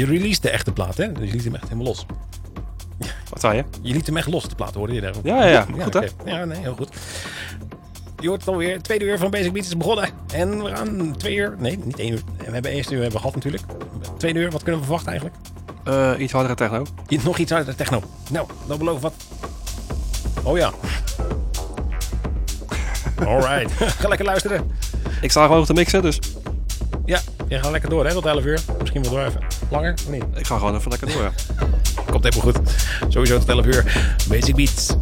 Je release de echte plaat, hè? Dus je liet hem echt helemaal los. Wat zei je? Je liet hem echt los, de plaat, hoorde je daar? Ja, ja, ja. Goed, hè? Ja, nee, heel goed. Je hoort het alweer. Het tweede uur van Basic Beats is begonnen. En we gaan twee uur... Nee, niet één uur. We hebben eerste uur hebben gehad natuurlijk. Tweede uur, wat kunnen we verwachten eigenlijk? Eh, iets hardere techno. Nog iets de techno. Nou, dan beloof ik wat. Oh ja. Alright. ga lekker luisteren. Ik sta gewoon te mixen, dus Ja, je gaat lekker door hè, tot 11 uur. Misschien wel door even. Langer? of niet? ik ga gewoon even lekker door. Komt helemaal goed. Sowieso tot 11 uur. Basic Beats.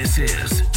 This is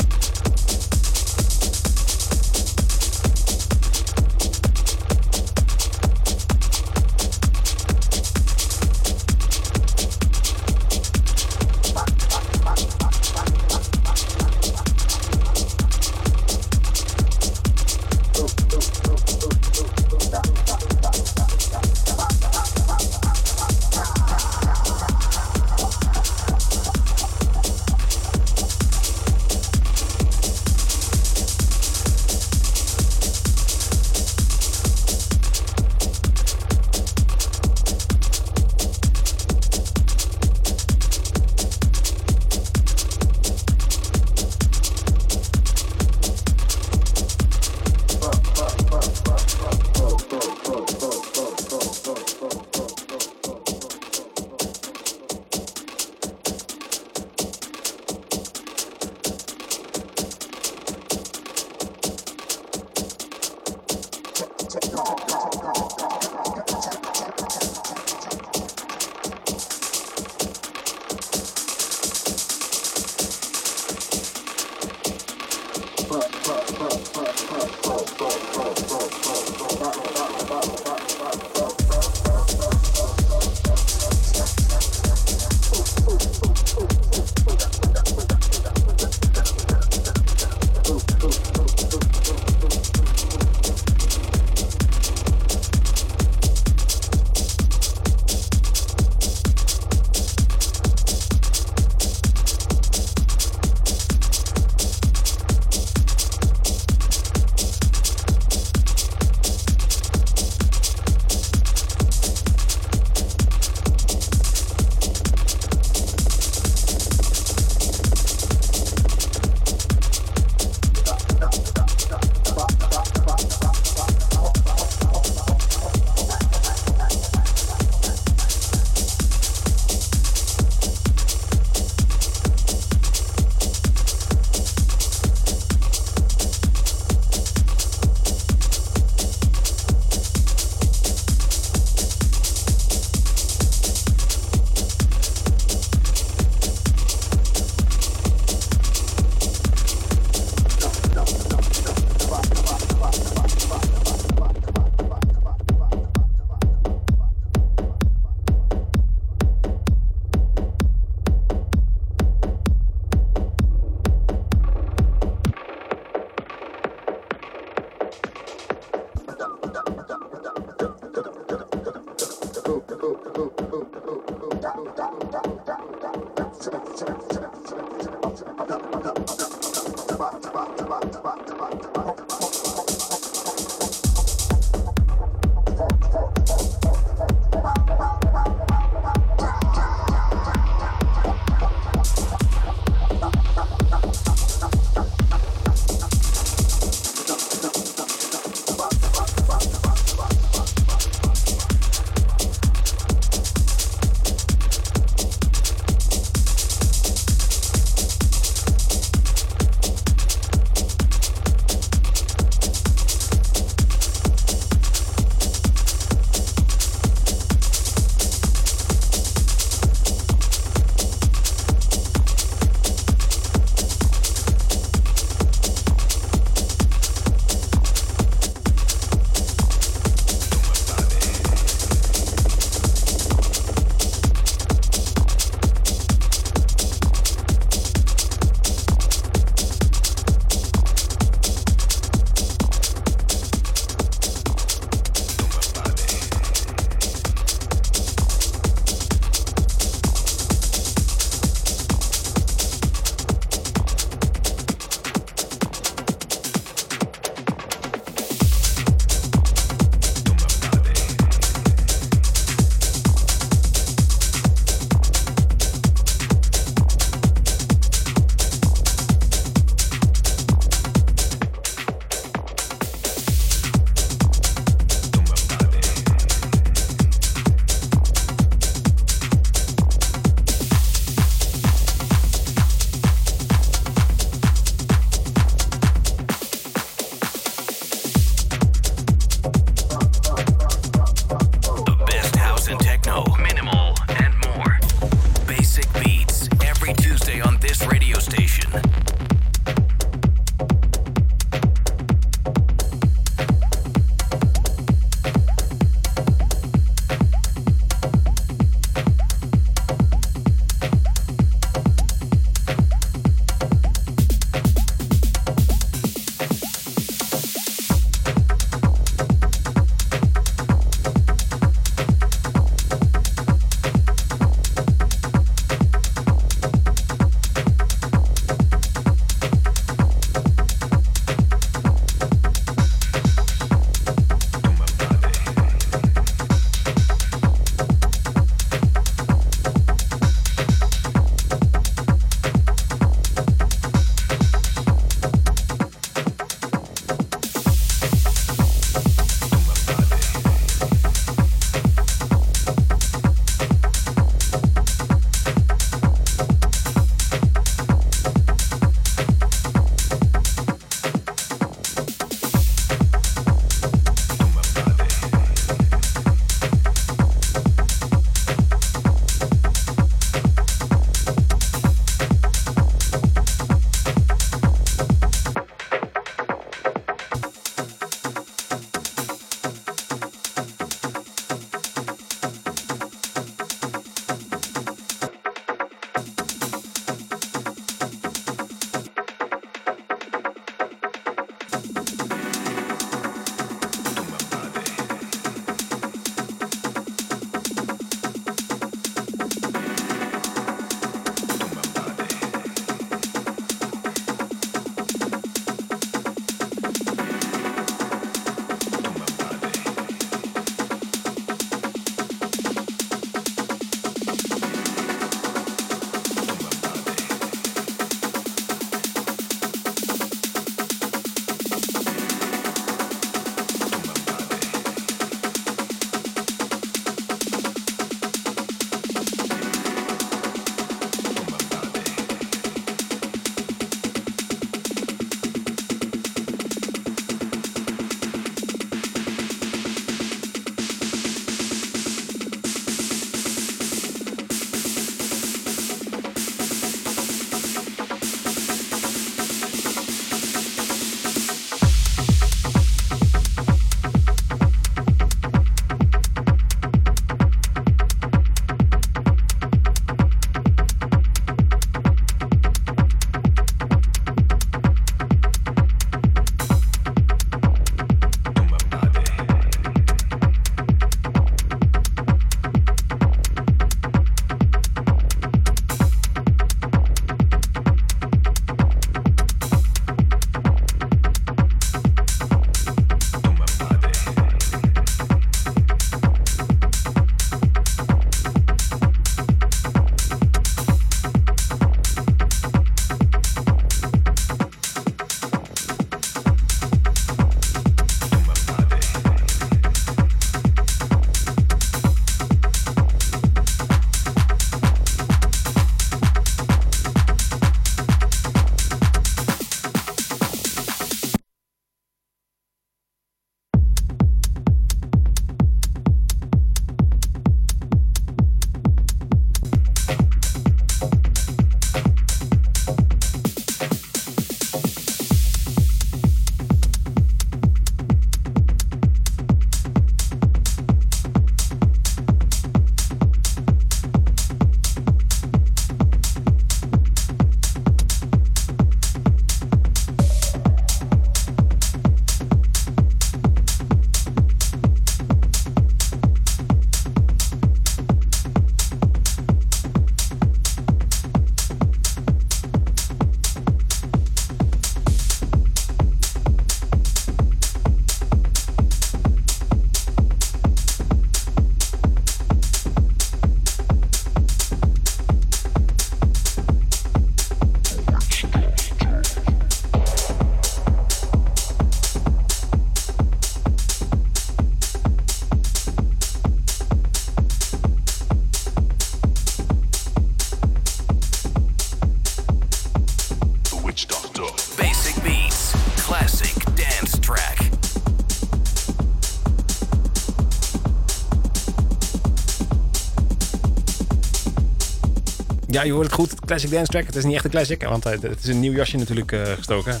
Ja, je hoort het goed. Classic Dance Track. Het is niet echt een classic, want het het is een nieuw jasje natuurlijk eh, gestoken.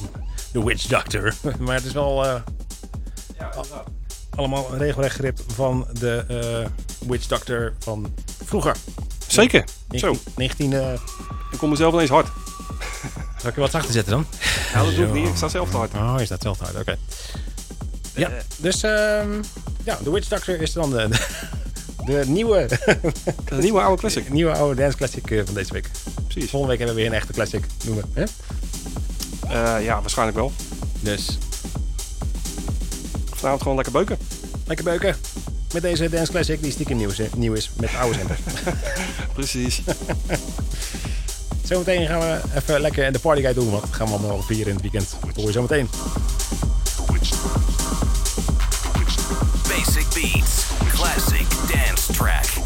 The Witch Doctor. maar het is wel eh, allemaal regelrecht grip van de eh, Witch Doctor van vroeger. Zeker. Zo, 19, 19 eh, ik kom mezelf ineens hard. zal ik er wat zachter zetten dan? Ja, dat doe ik niet. Ik sta zelf te hard. Oh, je staat zelf te hard. Oké. Ja, dus ehm, ja, The Witch Doctor is dan de, de nieuwe, Een nieuwe oude classic. nieuwe oude dance classic eh, van deze week. Precies. Volgende week hebben we weer een echte classic noemen. Hè? Eh, ja, waarschijnlijk wel. Dus Vanavond gewoon lekker beuken. lekker beuken. Met deze dance classic die stiekem nieuw is, nieuw is met oude zenders. Precies. zometeen gaan we even lekker de party guide doen. Want dat gaan we allemaal vieren in het weekend. Dat hoor je zometeen. Basic beats, classic dance track.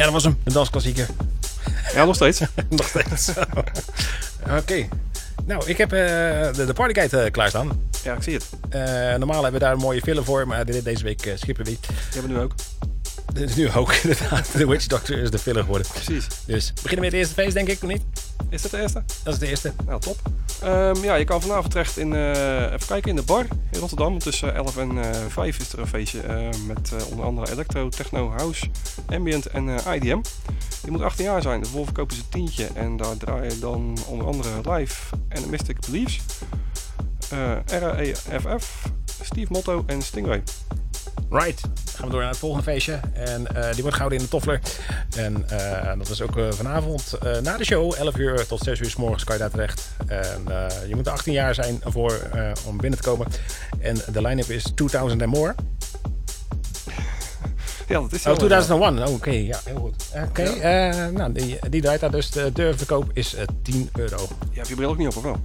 Ja, dat was hem. De dansklassieker. Ja, nog steeds. Nog steeds. Oké. Nou, ik heb eh, de, de partyguide uh, klaarstaan. Ja, ik zie het. Eh, normaal hebben we daar een mooie film voor, maar dit- deze week eh, schippen we die. Die hebben we nu ook. Dit is nu ook inderdaad. De Witch Doctor is de filler geworden. Precies. Dus beginnen met het eerste feest, denk ik, of niet? Is dat de eerste? Dat is de eerste. Nou, top. Ehm, ja, je kan vanavond terecht in, eh, even kijken, in de bar in Rotterdam. Tussen 11 en eh 5 is er een feestje eh, met onder andere electro, techno, house, ambient en IDM. Je moet 18 jaar zijn, de voorverkoop is een tientje en daar draai je dan onder andere Live en Mystic Beliefs, RAEFF, Steve Motto en Stingray. Right. Gaan we door naar het volgende feestje. En eh, die wordt gehouden in de Toffler. En eh, dat is ook eh, vanavond na de show. 11 uur tot 6 uur s morgens kan je daar terecht. En je moet 18 jaar zijn voor, om binnen te komen. En de line-up is 2000 and more. Ja, dat is Oh, wel, ja. 2001. Oh, Oké, ja, heel goed. Oké, eh, nou, die, die draait daar dus. De deurverkoop is eh, 10 euro. Je hebt je bril ook niet op, of wel?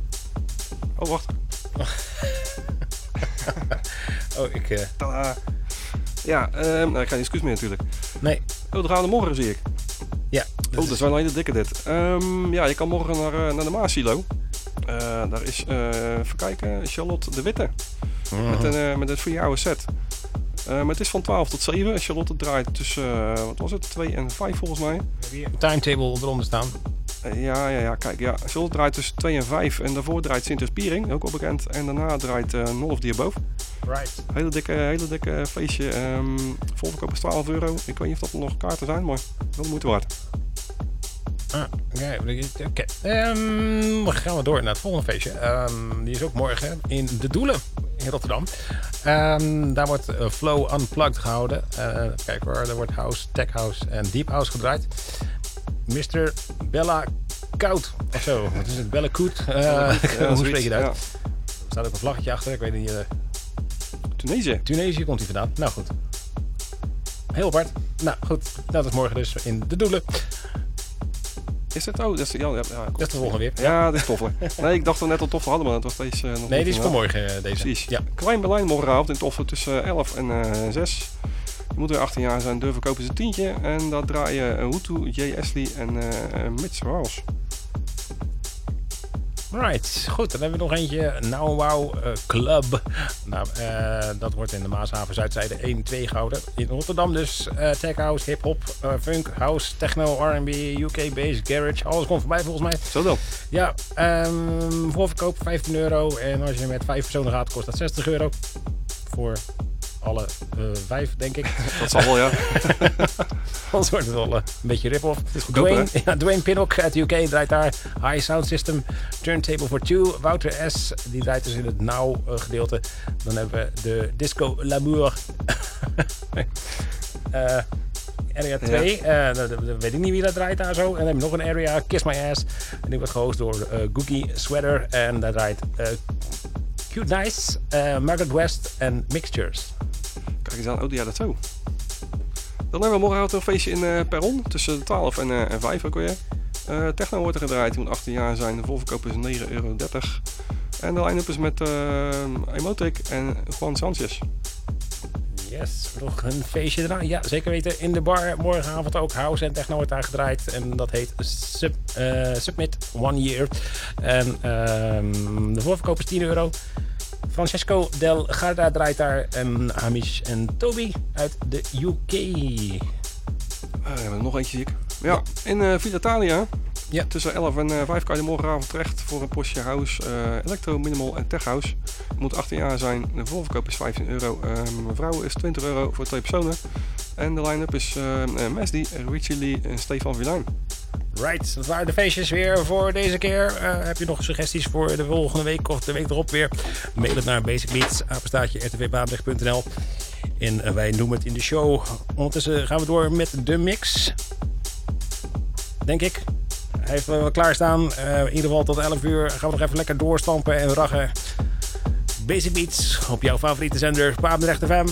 Oh, wacht. Oh, ik... eh, Tadaa. Ja, ehm, nou, ik ga niet excuus meer natuurlijk. nee. Oh, de gaan morgen zie ik. Ja. Oh, dat is wel een hele dikke dit. Ehm, ja, je kan morgen naar, eh, naar de Maasilo. Eh daar is, eh even kijken, Charlotte de Witte. Met een, eh, met een free hour set. Eh, maar het is van 12 tot 7. Charlotte draait tussen, wat was het, 2 en 5 volgens mij. Timetable eronder staan. Eh, ja, ja, ja, kijk, ja. Charlotte draait tussen 2 en 5. En daarvoor draait Sinter Spiering, ook al bekend. En daarna draait eh Nol of die Above. Right. Hele dikke, hele dikke feestje. Ehm volverkoop is 12 euro. Ik weet niet of dat nog kaarten zijn, maar wel de moeite waard. Ah, Oké. Ehm, dan gaan we door naar het volgende feestje. Ehm, die is ook morgen in De Doelen in Rotterdam. Ehm, daar wordt eh, Flow Unplugged gehouden. Eh kijk hoor, er wordt House, Tech House en Deep House gedraaid. Mr. Bella Kout of zo. Wat is het? Bella Koet? Eh, hoe spreek je dat ja. Er staat ook een vlaggetje achter. Ik weet niet. eh, Tunesië. Tunesië komt hij vandaan. Nou goed. Heel apart. Nou goed, dat is morgen dus in De Doelen. Is het? Oh, dat is, ja, ja, ja, Dat is de volgende weer. Ja, dat is toffel. Nee, ik dacht we net al toffel hadden, maar dat was deze eh, nog Nee, die is voor inderdaad. morgen eh, deze. Precies. Ja. Klein Berlijn morgenavond in toffel tussen eh, 11 en eh 6. Je moet er 18 jaar zijn, durven kopen ze een tientje. En dat draaien uh, Hutu, Jay Ashley en eh Mitch Rouse. Right, goed. Dan hebben we nog eentje. Now Wow eh, Club. Nou, eh, dat wordt in de Maashaven Zuidzijde 1 2 gehouden. In Rotterdam dus eh, tech house, hip-hop, eh, funk, house, techno, R&B, UK bass, garage. Alles komt voorbij volgens mij. Zo dan. Ja, ehm voorverkoop 15 euro. En als je met vijf personen gaat, kost dat 60 euro. Voor alle eh, vijf, denk ik. Dat zal wel, ja. Anders wordt het wel eh, een beetje rip-off. Dwayne, ja, Dwayne Pinnock uit de UK draait daar. High Sound System, Turntable for Two. Wouter S. die draait dus in het now eh, gedeelte. Dan hebben we de Disco Lamour. Eh area 2. eh, dat, dat weet ik niet wie dat draait daar zo. En dan heb je nog een area, Kiss My Ass. En die wordt gehost door eh Googie Sweater. En daar draait Cute Nice, Margaret West en Mixtures. Kijk eens aan. Oh, ja, dat zo. Dan hebben we morgenavond een feestje in eh, Perron. Tussen 12 en, eh, en 5 ook weer. Eh, techno wordt er gedraaid. Je moet 18 jaar zijn. De voorverkoop is 9,30 euro. En de line-up is met uh, Emotic en Juan Sanchez. Yes, nog een feestje eraan. Ja, zeker weten. In de bar morgenavond ook house en techno wordt daar gedraaid. En dat heet Sub, eh, Submit One Year. En ehm, de voorverkoop is 10 euro. Francesco Del Garda draait daar. En Hamish en Toby uit de UK. Eh, we hebben er nog eentje, zie ik. Ja, in eh Villa Italia. Ja. Tussen 11 en eh 5 kan je morgenavond terecht voor een postje house, eh, electro, minimal en tech house. Je moet 18 jaar zijn. De voorverkoop is 15 euro. Ehm vrouwen is 20 euro voor twee personen. En de line-up is eh eh, Mesdi, Richie Lee en Stefan Vilijn. Right, dat waren de feestjes weer voor deze keer. Eh, heb je nog suggesties voor de volgende week of de week erop weer? Mail het naar basicbeats, apenstaatje, rtvpabrecht.nl. En eh, wij noemen het in de show. Ondertussen gaan we door met de mix. Denk ik. Hij heeft wel klaarstaan. Eh in ieder geval tot 11 uur gaan we nog even lekker doorstampen en raggen. Basic Beats op jouw favoriete zender, Papendrecht FM.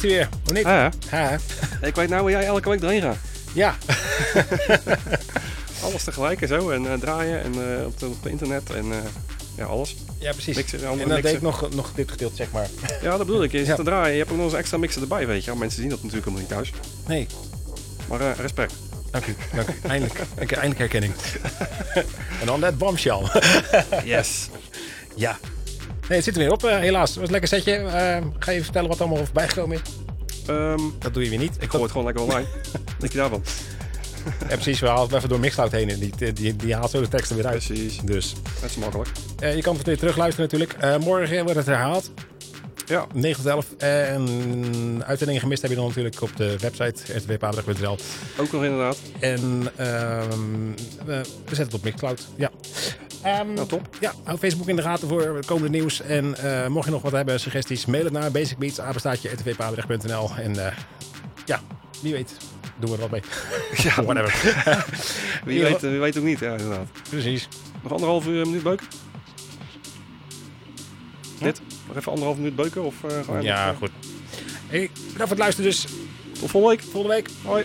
Was hij weer. Of niet? Ja. Ha. Ik weet nou waar jij elke week erheen gaat. Ja. Alles tegelijk en zo. En eh, draaien en eh, op, het- op internet en eh, ja, alles. ja, precies. Mixen, en dan deed ik mixen. nog, nog dit gedeelte, zeg maar. Ja, dat bedoel ik. Je zit Ja. te draaien. Je hebt ook nog eens een extra mixer erbij, weet je. Mensen zien dat natuurlijk helemaal niet thuis. Nee, Maar respect. dank u. Dank u. Eindelijk. Eindelijk herkenning. en dan dat bombshell. Yes. ja. Nee, het zit er weer op, eh, helaas. Het was een lekker setje. Eh, ga je vertellen wat er allemaal voorbij gekomen is? Ehm, Dat doe je weer niet. ik gooi het gewoon lekker online. Denk je daarvan? Ja, precies. We halen het even door Mixcloud heen. En die, die, die haalt zo de teksten weer uit. Precies. Dus Dat is makkelijk. eh, je kan het weer terug luisteren natuurlijk. Morgen wordt het herhaald. Ja. 9 tot 11. En uitzendingen gemist heb je dan natuurlijk op de website rtwpaardig.nl. Ook nog inderdaad. En ehm, we, we zetten het op Mixcloud. Ja. Ehm, Nou, top. Ja, hou Facebook in de gaten voor het komende nieuws. En eh, mocht je nog wat hebben, suggesties, mail het naar basicbeats, apenstaatje, rtvpaardrecht.nl. En eh, ja, wie weet, doen we er wat mee. Ja, Whatever. wie weet, wie weet ook niet. Ja, inderdaad. Precies. Nog anderhalf uur, minuut beuken? Dit? Nog even anderhalf minuut beuken? Of eh we Ja, nog, eh, goed. Hey, bedankt voor het luisteren dus. Tot volgende week. Volgende week. Hoi.